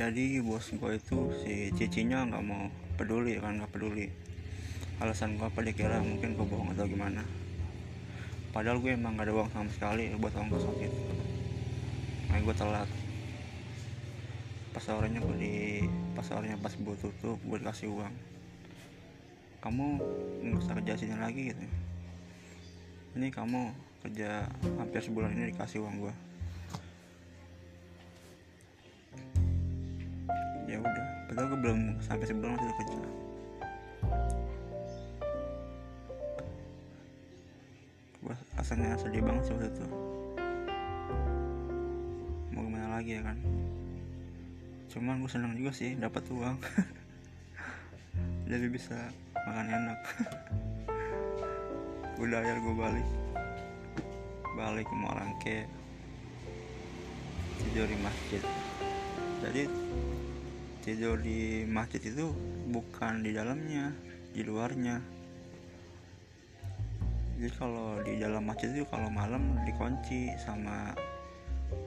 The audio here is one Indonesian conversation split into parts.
jadi bos gue itu si cicinya nggak mau peduli kan nggak peduli. Alasan gue apa dia kira mungkin gue bohong atau gimana. Padahal gue emang gak ada uang sama sekali buat ongkos waktu itu makanya gue telat. Pas sorenya gue di pas sorenya pas gue tutup gue dikasih uang. Kamu nggak usah kerja sini lagi gitu. Ini kamu kerja hampir sebulan ini dikasih uang gue padahal gue belum sampai sebulan masih kerja gue rasanya sedih banget sih waktu itu. Mau gimana lagi ya kan? Cuman gue seneng juga sih dapat uang. Jadi bisa makan enak. Udah akhir gue balik. Balik ke Morangke tidur di masjid. Jadi tidur di masjid itu bukan di dalamnya di luarnya. Jadi kalau di dalam masjid itu kalau malam dikunci sama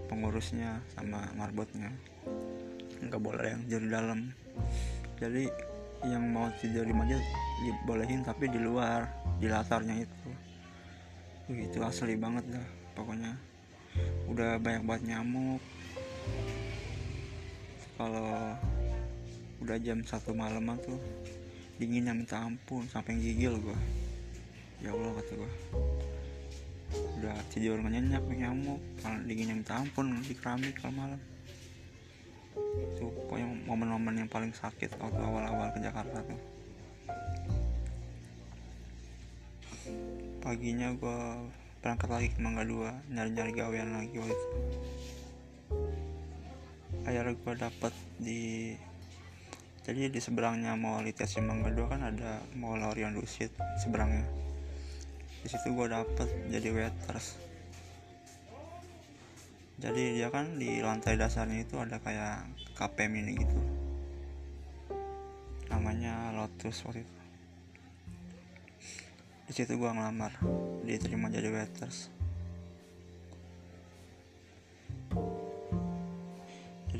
pengurusnya sama marbotnya. Nggak boleh yang tidur di dalam. Jadi yang mau tidur di masjid dibolehin tapi di luar di latarnya itu. Wih, itu asli banget dah pokoknya. Udah banyak banget nyamuk. Kalau udah jam satu malam tuh dinginnya minta ampun sampai gigil gua. Ya Allah kata gua. Udah tidur nggak nyenyak nyamuk kalau dinginnya minta ampun di keramik kalau malam. Itu pokoknya momen-momen yang paling sakit waktu awal-awal ke Jakarta tuh. Paginya gue berangkat lagi ke Mangga 2 nyari-nyari gawean lagi waktu itu. Akhirnya gue dapet di jadi di seberangnya mall ITC Mangga 2 kan ada mall Orion Dusit seberangnya. Di situ gue dapet jadi waiters. Jadi dia kan di lantai dasarnya itu ada kayak kafe mini gitu. Namanya Lotus waktu itu. Di situ gua ngelamar diterima jadi waiters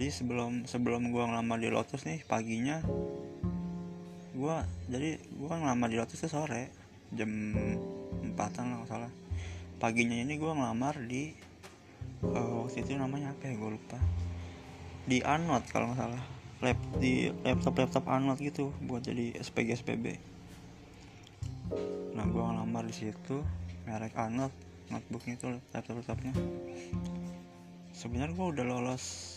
jadi sebelum sebelum gua ngelamar di Lotus nih paginya gua jadi gua ngelamar di Lotus tuh sore jam empatan lah salah. Paginya ini gua ngelamar di uh, waktu itu namanya apa ya gue lupa. Di Anot kalau nggak salah. Lab di laptop laptop Anot gitu buat jadi SPG SPB nah gue ngelamar di situ merek Anot notebooknya itu laptop laptopnya sebenarnya gue udah lolos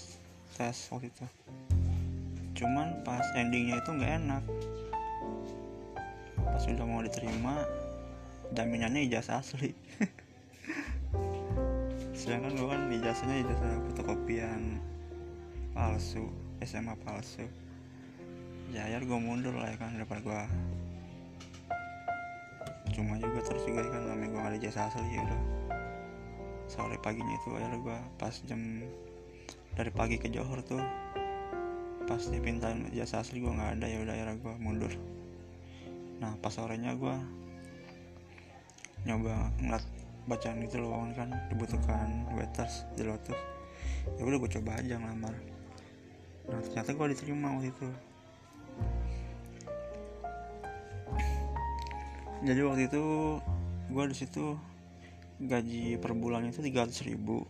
tes waktu itu. Cuman pas endingnya itu nggak enak. Pas udah mau diterima jaminannya ijazah asli. Sedangkan gue kan ijazahnya ijazah fotokopian palsu SMA palsu. Ya akhir gue mundur lah ya kan daripada gue cuma juga terus juga kan namanya gue gak ada ijazah asli ya udah. Sore paginya itu akhirnya gue pas jam dari pagi ke Johor tuh pas dipintain ijazah asli gue nggak ada ya udah akhirnya gue mundur. Nah pas sorenya gue nyoba ngeliat bacaan itu lowongan kan dibutuhkan waiters di Lotus. Ya udah gue coba aja ngelamar. Nah ternyata gue diterima waktu itu. Jadi waktu itu gue di situ gaji per bulan itu 300 ribu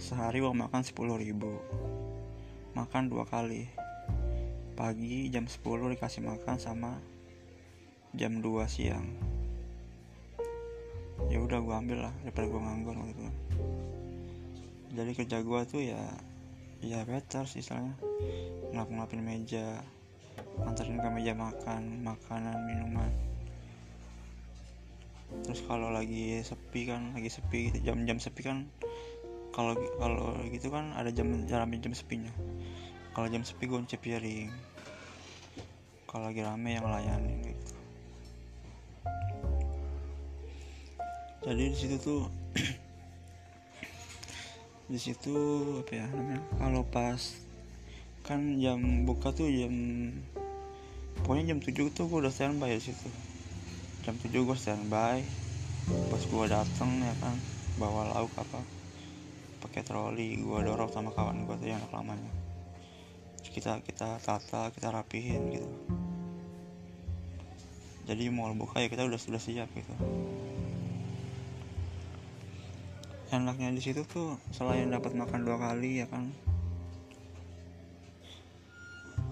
sehari uang makan 10 ribu. Makan dua kali. Pagi jam 10 dikasih makan sama jam 2 siang. Ya udah gue ambil lah daripada gue nganggur waktu itu jadi kerja gue tuh ya ya better sih istilahnya ngelap ngelapin meja anterin ke meja makan makanan minuman. Terus kalau lagi sepi kan lagi sepi gitu, jam-jam sepi kan kalau kalau gitu kan ada jam jam jam sepinya. Kalau jam sepi gue piring. Kalau lagi rame yang layanin gitu. Jadi di situ tuh di situ apa ya namanya kalau pas kan jam buka tuh jam pokoknya jam 7 tuh gue udah standby di situ. Jam 7 gue standby pas gue dateng ya kan bawa lauk apa pakai troli gue dorong sama kawan gue tuh yang lamanya. Kita kita tata kita rapihin gitu. Jadi mau buka ya kita udah sudah siap gitu. Enaknya di situ tuh selain dapat makan dua kali ya kan.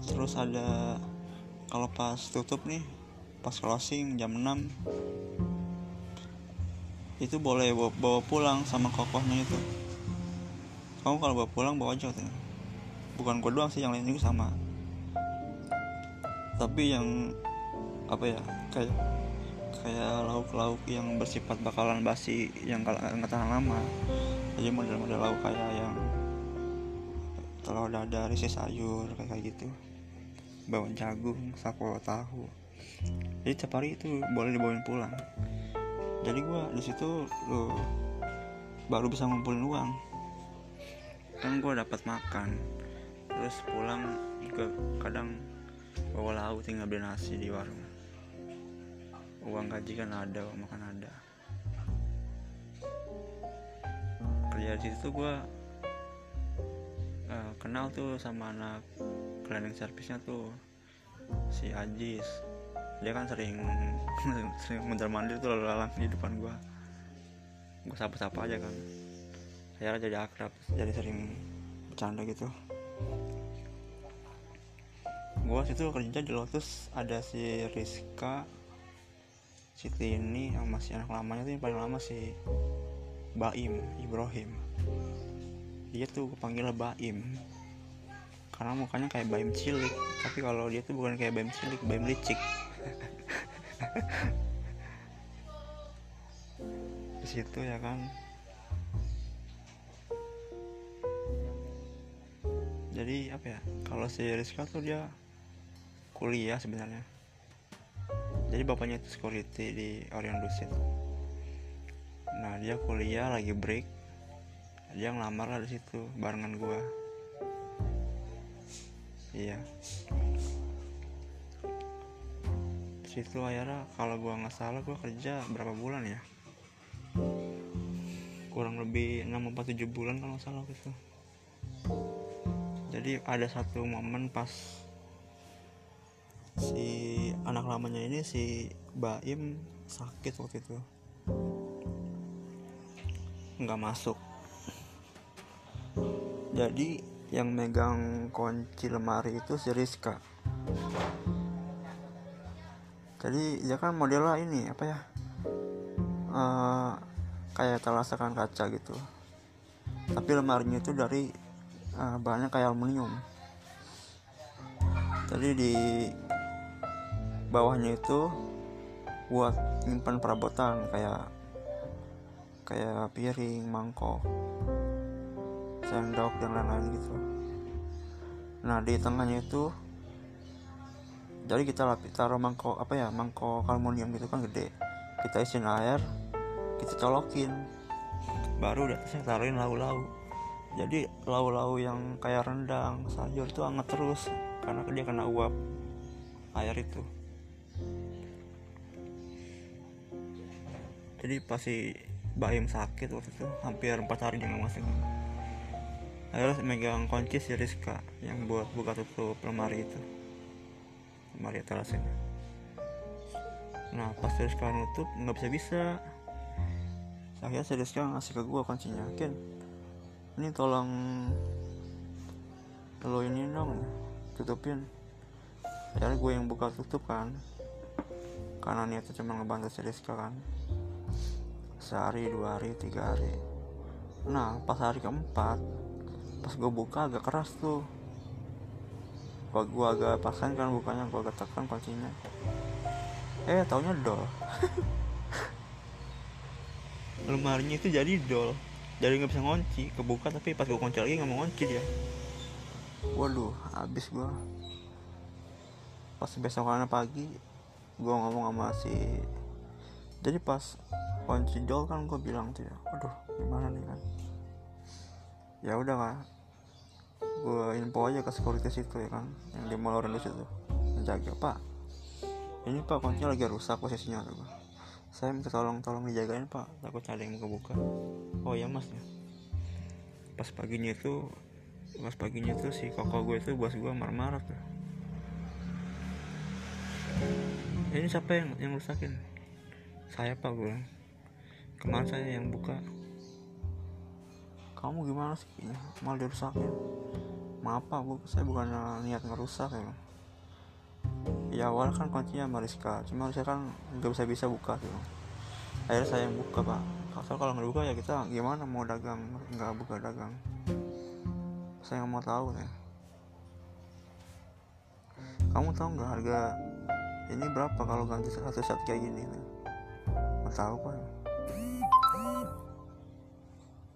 Terus ada kalau pas tutup nih pas closing jam 6 itu boleh bawa pulang sama kokohnya itu kamu kalau bawa pulang bawa aja katanya. Bukan gue doang sih yang lain juga sama. Tapi yang apa ya kayak kayak lauk-lauk yang bersifat bakalan basi yang nggak tahan lama. Jadi model-model lauk kayak yang telur dadar isi sayur kayak gitu. Bawang jagung sapo tahu. Jadi tiap hari itu boleh dibawain pulang. Jadi gue di situ baru bisa ngumpulin uang kan gue dapat makan. Terus pulang juga kadang bawa lauk tinggal beli nasi di warung. Uang gaji kan ada uang makan ada. Kerja di situ gue uh, kenal tuh sama anak cleaning service-nya tuh si Ajis. Dia kan sering sering mondar mandir tuh lalang di depan gua. Gua sapa-sapa aja kan saya jadi akrab. Jadi sering bercanda gitu. Gua situ kerja di Lotus ada si Rizka si Tini yang masih anak lamanya tuh yang paling lama si Baim Ibrahim. Dia tuh panggil Baim. Karena mukanya kayak Baim cilik. Tapi kalau dia tuh bukan kayak Baim cilik Baim licik. Di situ ya kan jadi apa ya kalau si Rizka tuh dia kuliah sebenarnya. Jadi bapaknya itu security di Orion Dusit nah dia kuliah lagi break. Dia ngelamar lah di situ barengan gua. Iya. Situ akhirnya kalau gua nggak salah gua kerja berapa bulan ya? Kurang lebih 6 empat tujuh bulan kalau salah gitu jadi ada satu momen pas si anak lamanya ini si Baim sakit waktu itu. Nggak masuk. Jadi yang megang kunci lemari itu si Rizka. Jadi dia kan modelnya ini apa ya uh, kayak telasakan kaca gitu. Tapi lemarinya itu dari uh, bahannya kayak aluminium. Jadi di bawahnya itu buat nyimpan perabotan kayak kayak piring mangkok sendok dan lain-lain gitu. Nah di tengahnya itu jadi kita lapis taruh mangkok apa ya mangkok aluminium gitu kan gede. Kita isiin air kita colokin. Baru di atasnya taruhin lau-lau jadi lau-lau yang kayak rendang sayur itu hangat terus karena dia kena uap air itu. Jadi pasti Baim sakit waktu itu hampir empat hari dia nggak masuk megang kunci si Rizka yang buat buka tutup lemari itu. Maria Telasen nah pas Rizka nutup nggak bisa bisa akhirnya si Rizka ngasih ke gue kuncinya Ken ini tolong lo ini dong tutupin. Akhirnya gue yang buka tutup kan. Karena niatnya cuma ngebantu si Rizka kan. Sehari dua hari tiga hari. Nah pas hari keempat pas gue buka agak keras tuh. Gua, gua agak paksain kan bukanya gua agak tekan kuncinya. Eh taunya dol lemarinya itu jadi dol jadi nggak bisa ngunci kebuka tapi pas gua kunci lagi nggak mau ngunci dia. Waduh habis gua. Pas besokannya pagi gua ngomong sama si jadi pas kunci dol kan gua bilang tuh ya waduh gimana nih kan? Ya udah kan gue info aja ke security situ ya kan yang di mall orang itu menjaga pak ini pak kuncinya lagi rusak posisinya tuh saya minta tolong tolong dijagain pak. Takut ada yang buka buka oh ya mas ya. Pas paginya itu pas paginya tuh si koko gue tuh bos gue marah-marah tuh. Ini siapa yang yang rusakin? Saya pak gue kemarin saya yang buka. Kamu gimana sih? Malah dirusakin. Maaf pak bu saya bukan niat ngerusak ya. Ya awal kan kuncinya Mariska cuma saya kan nggak bisa bisa buka tuh. Akhirnya saya yang buka pak kalau kalau nggak buka ya kita gimana mau dagang nggak buka dagang. Saya nggak mau tahu ya kamu tahu nggak harga ini berapa kalau ganti satu set kayak gini? Nggak tahu pak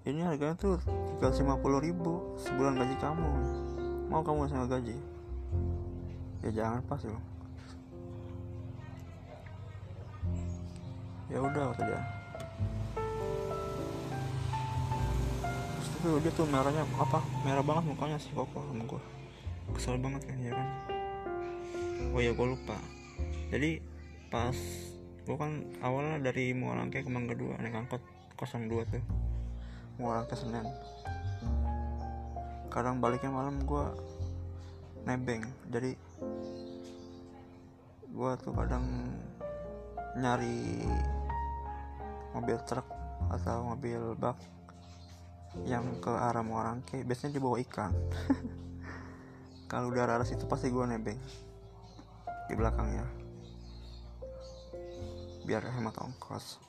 ini harganya tuh 350 ribu sebulan gaji kamu. Mau kamu sama gaji? Ya jangan pas loh ya udah kata dia tuh dia tuh merahnya apa? Merah banget mukanya sih koko sama gue kesel banget kan ya kan? Oh ya gue lupa. Jadi pas gue kan awalnya dari Muarangke ke Mangga 2 naik angkot 02 tuh. Muarangke Senen. Kadang baliknya malam gue nebeng. Jadi gue tuh kadang nyari mobil truk atau mobil bak yang ke arah Muarangke biasanya dibawa ikan. Kalau udah arah situ pasti gue nebeng di belakangnya. Biar hemat ongkos.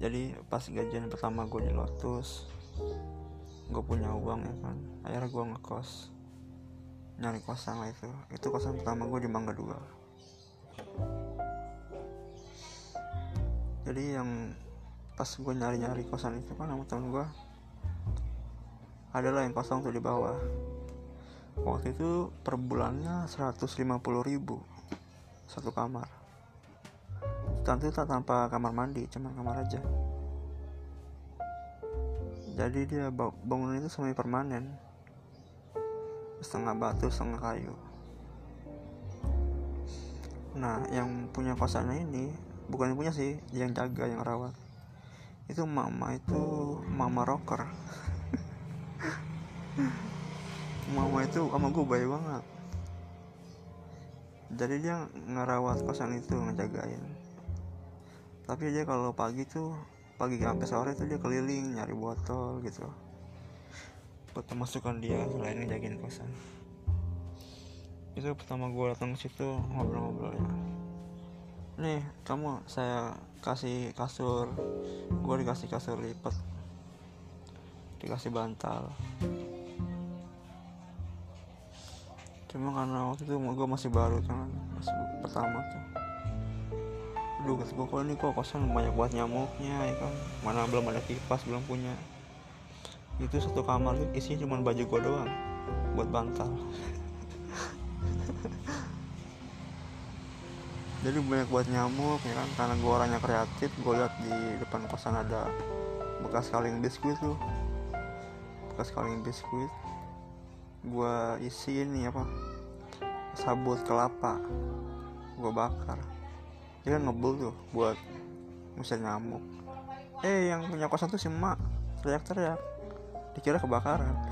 Jadi pas gajian pertama gue di Lotus gue punya uang ya kan. Akhirnya gue ngekos. Nyari kosan lah itu. Itu kosan pertama gue di Mangga 2 jadi yang pas gue nyari-nyari kosan itu kan sama temen gue adalah yang kosong tuh di bawah. Waktu itu per bulannya 150 ribu satu kamar. Tentu tak tanpa kamar mandi cuma kamar aja. Jadi dia bangunan itu semi permanen. Setengah batu setengah kayu. Nah yang punya kosannya ini bukan yang punya sih yang jaga yang rawat itu mama itu mama rocker. Mama itu sama gue baik banget. Jadi dia ngerawat kosan itu ngejagain. Tapi dia kalau pagi tuh pagi sampai sore tuh dia keliling nyari botol gitu. Buat pemasukan dia selain ngejagain kosan. Itu pertama gue datang ke situ ngobrol-ngobrol ya nih kamu saya kasih kasur. Gue dikasih kasur lipat. Dikasih bantal. Cuma karena waktu itu gue masih baru kan masih pertama tuh. Aduh kata gue kok ini kok kosan banyak buat nyamuknya ya kan? Mana belum ada kipas belum punya. Itu satu kamar isinya cuma baju gue doang buat bantal jadi banyak buat nyamuk ya kan? Karena gue orangnya kreatif gue lihat di depan kosan ada bekas kaleng biskuit tuh. Bekas kaleng biskuit. Gue isi ini apa? Sabut kelapa. Gue bakar. Dia kan ngebul tuh buat ngusir nyamuk. Eh yang punya kosan tuh si emak. Teriak-teriak. Dikira kebakaran.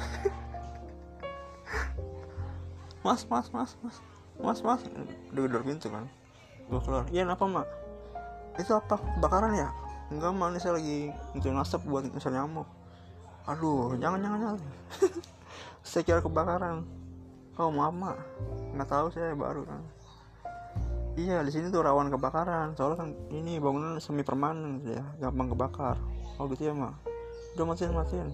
Mas mas mas mas. Mas mas. Udah gedor pintu kan gue keluar. Iya apa mak? Itu apa? Kebakaran ya? Enggak mak. Ini saya lagi ngecil asap buat ngusir nyamuk. Aduh jangan jangan jangan. Saya kira kebakaran. Oh maaf mak. Nggak tahu saya baru kan. Iya di sini tuh rawan kebakaran. Soalnya kan ini bangunan semi permanen gitu ya. Gampang kebakar. Oh gitu ya mak? Udah matiin matiin.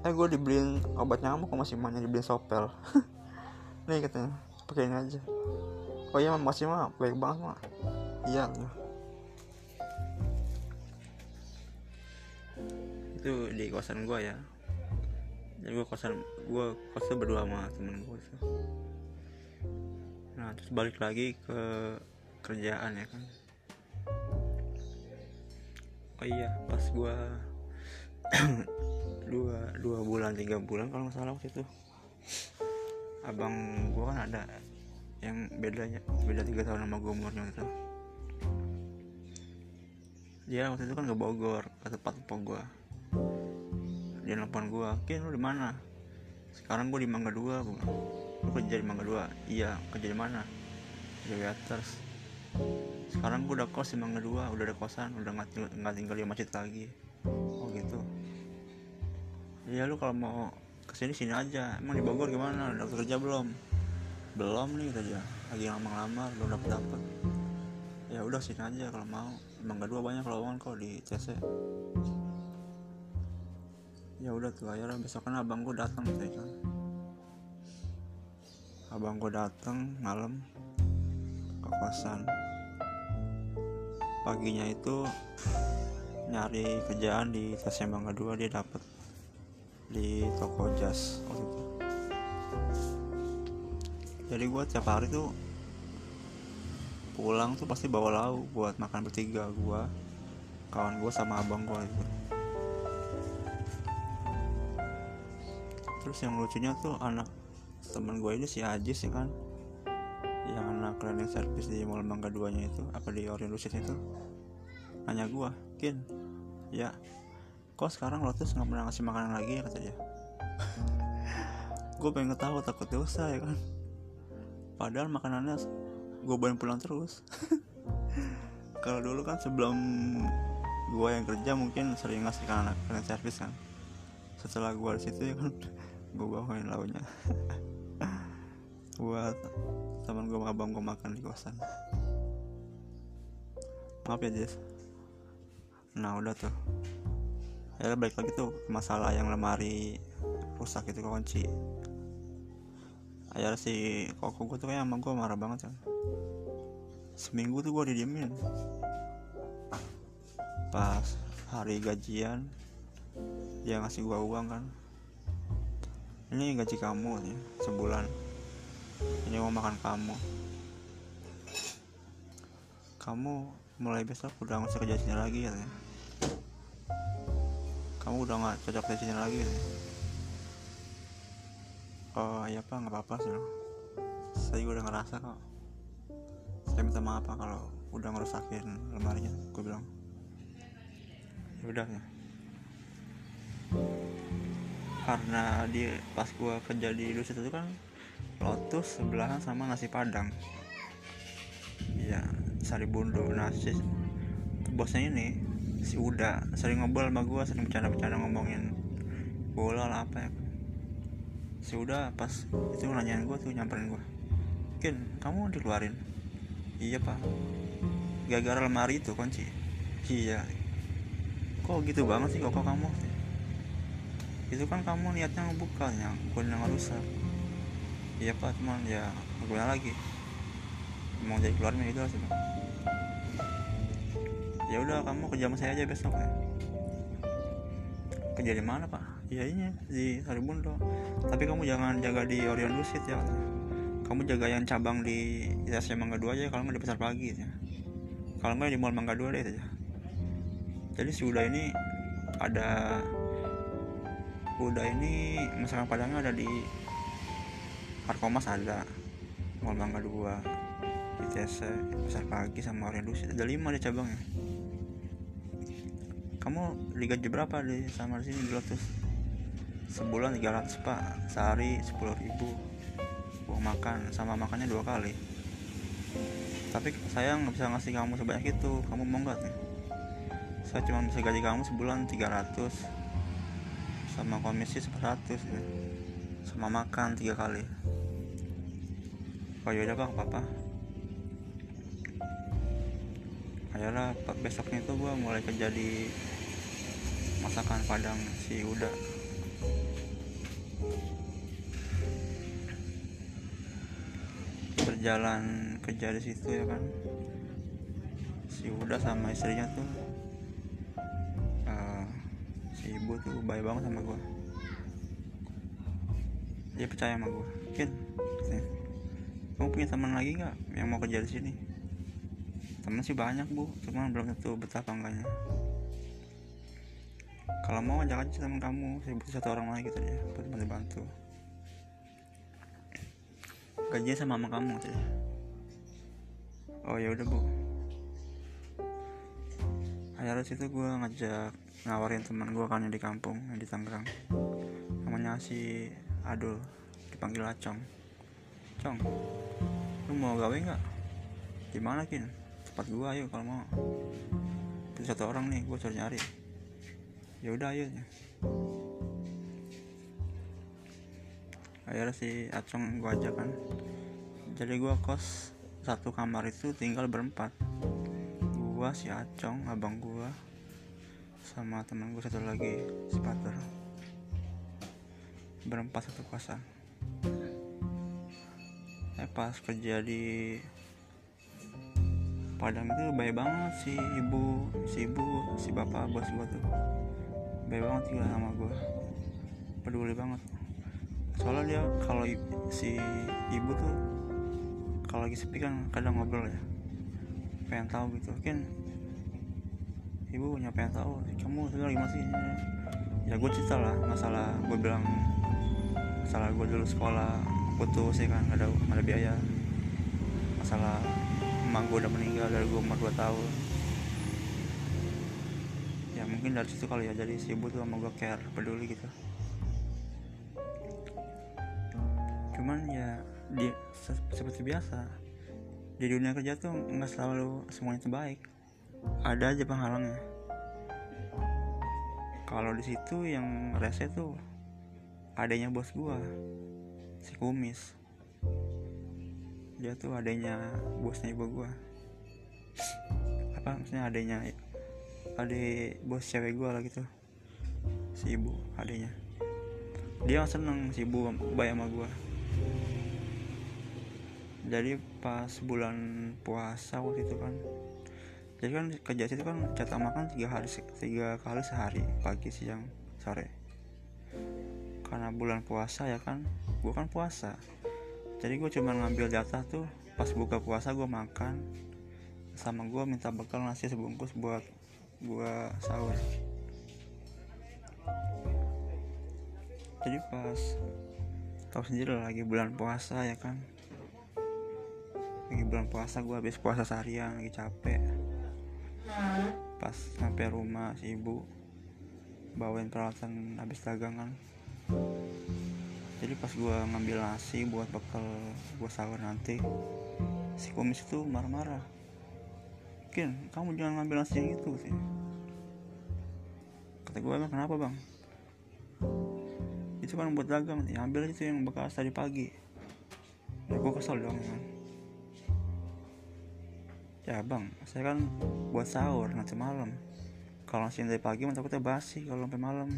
Eh gue dibeliin obat nyamuk kok masih mana dibeliin sopel. Nih katanya. Pakai ini aja oh iya masih mah baik banget mah iya itu di kosan gue ya. Jadi gue kosan gue kosan berdua sama temen gue itu. Nah terus balik lagi ke kerjaan ya kan. Oh iya pas gue dua dua bulan tiga bulan kalau nggak salah waktu itu. Abang gue kan ada yang bedanya beda tiga tahun sama gue umurnya itu. Dia waktu itu kan ke Bogor ke tempat tempat gue dia nelfon gue kin lu di mana? Sekarang gue di Mangga Dua gue lu kerja di Mangga Dua? Iya kerja di mana? Di Waiters sekarang gue udah kos di Mangga Dua udah ada kosan udah nggak nggak tinggal di masjid lagi. Oh gitu. Iya lu kalau mau ke sini sini aja. Emang di Bogor gimana? Udah kerja belum belum nih dia. Lagi lama-lama belum dapet dapet. Ya udah sini aja kalau mau. Emang gak dua banyak lowongan kok di TC ya udah tuh akhirnya besok kan abang gue datang gitu kan. Abang gue datang malam ke kosan. Paginya itu nyari kerjaan di TC Bangga 2 dia dapet di toko jas waktu itu jadi gue tiap hari tuh pulang tuh pasti bawa lauk buat makan bertiga gue kawan gue sama abang gue gitu. Terus yang lucunya tuh anak teman gue ini si Ajis ya kan? Yang anak cleaning service di Mall Mangga 2 nya itu apa di Orion Lucid itu nanya gue Kin ya kok sekarang Lotus nggak pernah ngasih makanan lagi? ya kata dia gue pengen ketawa takut dosa ya kan padahal makanannya gue bawa pulang terus. Kalau dulu kan sebelum gue yang kerja mungkin sering ngasih ke anak cleaning service kan. Setelah gue di situ ya kan gue bawain lauknya. Buat teman gue abang gue makan di kosan. Maaf ya Jess. Nah udah tuh. Ya balik lagi tuh masalah yang lemari rusak itu kunci akhirnya si koko gue tuh kayak sama gue marah banget kan seminggu tuh gue didiemin. Pas hari gajian dia ngasih gue uang kan. Ini gaji kamu ya, sebulan. Ini mau makan kamu. Kamu mulai besok udah nggak usah kerja sini lagi ya kamu udah nggak cocok di sini lagi ya oh iya pak. Nggak apa-apa sih saya udah ngerasa kok. Saya minta maaf pak kalau udah ngerusakin lemarinya gue bilang. Ya udah ya. Karena di pas gue kerja di Lusit itu kan Lotus sebelahan sama nasi padang. Iya sari bundo nasi. Bosnya ini si Uda sering ngobrol sama gue sering bercanda-bercanda ngomongin bola lah apa ya si Uda pas itu nanyain gue tuh nyamperin gue Kin kamu dikeluarin? Iya pak. Gara-gara lemari itu kunci? Iya. Kok gitu banget sih kok kamu? Itu kan kamu niatnya ngebuka yang gue rusak iya pak cuman ya gimana lagi. Mau jadi keluarnya itu sih ya udah kamu kerja sama saya aja besok ya. Kerja di mana pak iya ini di Saribundo tapi kamu jangan jaga di Orion Lucid ya. Kamu jaga yang cabang di Itasya Mangga 2 aja kalau nggak di pasar pagi ya. Kalau nggak di Mall Mangga 2 deh aja. Jadi si Uda ini ada Uda ini masakan padangnya ada di Arkomas ada Mall Mangga 2 ITC pasar pagi sama Orion Lucid. Ada 5 di cabangnya. Kamu digaji berapa di sama sini di Lotus sebulan 300 pak. Sehari 10 ribu. Uang makan sama makannya dua kali. Tapi saya nggak bisa ngasih kamu sebanyak itu. Kamu mau nggak nih? Saya cuma bisa gaji kamu sebulan 300 sama komisi 100 ya. sama makan tiga kali. Oh yaudah bang apa akhirnya besoknya itu gue mulai kerja di masakan padang si Uda berjalan kerja di situ ya kan. Si Uda sama istrinya tuh uh, si ibu tuh baik banget sama gue dia percaya sama gue Kin kamu punya teman lagi nggak yang mau kerja di sini? Teman sih banyak bu. Cuman belum tentu betah apa enggaknya. Kalau mau ajak aja teman kamu. Saya butuh satu orang lagi gitu ya buat bantu bantu gajinya sama mama kamu gitu ya oh ya udah bu. Akhirnya situ gue ngajak ngawarin teman gue kan yang di kampung yang di Tangerang. Namanya si aduh dipanggil acong. Cong lu mau gawe nggak? Gimana kin? Tempat gua ayo kalau mau. Itu satu orang nih gua cari nyari. Ya udah ayo akhirnya si acong gua ajak kan. Jadi gua kos satu kamar itu tinggal berempat. Gua si acong abang gua sama teman gua satu lagi si pater. Berempat satu kosan. Eh pas kerja di Padang itu baik banget si ibu si ibu si bapak bos gua tuh. Baik banget juga sama gua. Peduli banget soalnya dia kalau si ibu tuh kalau lagi sepi kan kadang ngobrol ya. Pengen tahu gitu. Kan ibu punya pengen tahu kamu sekarang gimana sih ya gue cerita lah masalah gue bilang masalah gue dulu sekolah putus ya kan ada ada biaya. Masalah emang gue udah meninggal dari gue umur 2 tahun. Ya mungkin dari situ kali ya jadi si ibu tuh sama gue care peduli gitu cuman ya di seperti biasa di dunia kerja tuh nggak selalu semuanya terbaik. Ada aja penghalangnya. Kalau di situ yang rese tuh adanya bos gua si kumis. Dia tuh adanya bosnya ibu gua. Apa maksudnya adanya ade bos cewek gua lah gitu. Si ibu adanya. Dia seneng si ibu baik sama gua jadi pas bulan puasa waktu itu kan. Jadi kan kerja situ kan jatah makan tiga hari tiga kali sehari pagi siang sore. Karena bulan puasa ya kan gue kan puasa. Jadi gue cuma ngambil jatah tuh pas buka puasa gue makan. Sama gue minta bekal nasi sebungkus buat gue sahur. Jadi pas tahu sendiri lagi bulan puasa ya kan lagi bulan puasa gue habis puasa seharian lagi capek. Pas sampai rumah si ibu bawain peralatan habis dagangan. Jadi pas gue ngambil nasi buat bekal gue sahur nanti si kumis itu marah-marah. Mungkin kamu jangan ngambil nasi yang itu sih kata gue emang kenapa bang? Itu kan buat dagang nih ambil itu yang bekas tadi pagi. Ya gue kesel dong kan ya bang saya kan buat sahur nanti malam. Kalau nasi dari pagi mah takutnya basi kalau sampai malam.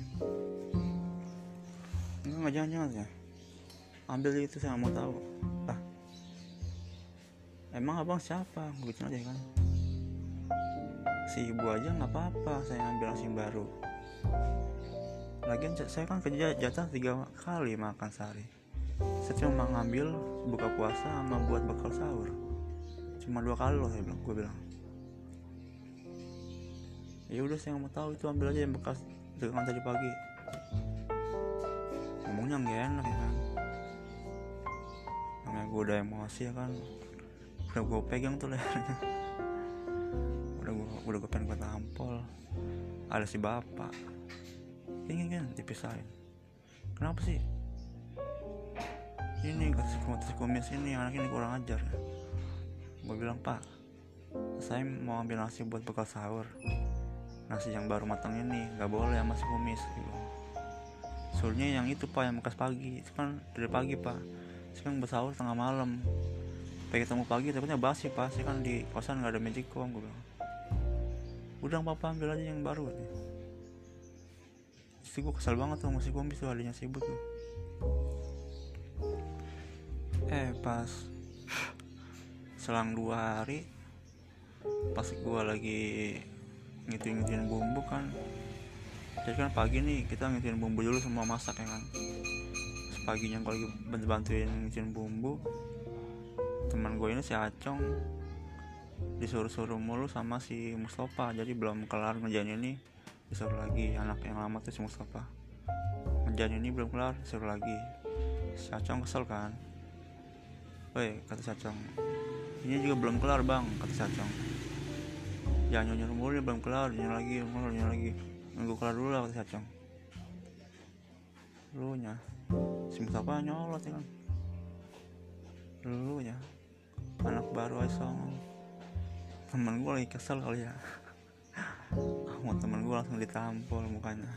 Enggak nggak jangan jangan ya ambil itu saya mau tahu. Ah emang abang siapa? Begitu aja kan? Si ibu aja nggak apa-apa saya ambil nasi baru. Lagian saya kan kerja jatah tiga kali makan sehari. Saya cuma ngambil buka puasa sama buat bekal sahur cuma dua kali loh saya bilang gue bilang. Ya udah saya nggak mau tahu itu ambil aja yang bekas dagangan tadi pagi. Ngomongnya nggak enak ya kan. Namanya gue udah emosi ya kan. Udah gue pegang tuh lehernya. Udah gue udah gue pengen gue tampol. Ada si bapak. Ingin kan dipisahin. Kenapa sih? Ini kasih kumis ini anak ini kurang ajar ya gue bilang pak saya mau ambil nasi buat bekal sahur. Nasi yang baru matang ini nggak boleh sama si kumis gitu. Soalnya yang itu pak yang bekas pagi. Itu kan dari pagi pak. Saya kan bersahur tengah malam. Pengen ketemu pagi takutnya basi pak. Saya kan di kosan nggak ada magicom gue bilang. Udah papa ambil aja yang baru nih itu gue kesal banget tuh masih kumis tuh adanya sibuk tuh. Eh pas selang dua hari pas gue lagi ngitung-ngitung bumbu kan. Jadi kan pagi nih kita ngitung bumbu dulu semua masak ya kan. Paginya gue lagi bantu-bantuin ngitung bumbu teman gue ini si Acong disuruh-suruh mulu sama si Mustafa. Jadi belum kelar ngerjain ini disuruh lagi. Anak yang lama tuh si Mustafa. Ngerjain ini belum kelar disuruh lagi. Si Acong kesel kan Woi kata si Acong ini juga belum kelar bang kata Sacong. Jangan nyuruh mulu belum kelar. Nyuruh lagi nyuruh nyuruh lagi. Nunggu kelar dulu lah kata Sacong. Lu nya si Mustafa nyolot ya kan? Lu ya anak baru aja song. Temen gue lagi kesel kali ya. Mau temen gue langsung ditampol mukanya.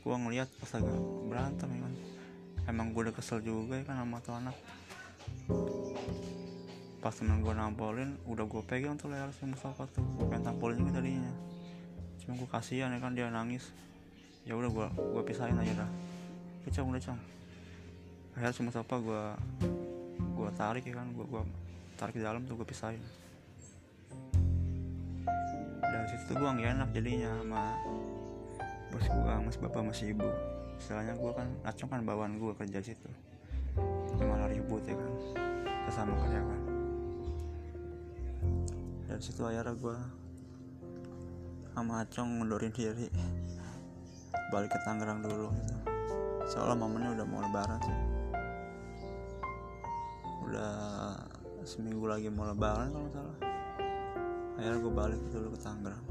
Gue ngeliat pas agak berantem ya kan? Emang gue udah kesel juga ya kan sama tuh anak pas temen gue nampolin udah gue pegang tuh leher si Mustafa tuh. Gue pengen tampolin juga tadinya. Cuma gue kasihan ya kan dia nangis. Ya udah gue gue pisahin aja dah. Cong udah cong akhirnya si Mustafa gue gue tarik ya kan gue gue tarik di dalam tuh gue pisahin. Dari situ tuh gue nggak enak jadinya sama bos gue mas bapak masih ibu. Istilahnya gue kan acung kan bawaan gue kerja situ. Ya malah ribut ya kan sesama karyawan dari situ akhirnya gue sama Acong mundurin diri. Balik ke Tangerang dulu gitu. Soalnya momennya udah mau lebaran sih. Udah seminggu lagi mau lebaran kalau salah. Akhirnya gue balik dulu ke Tangerang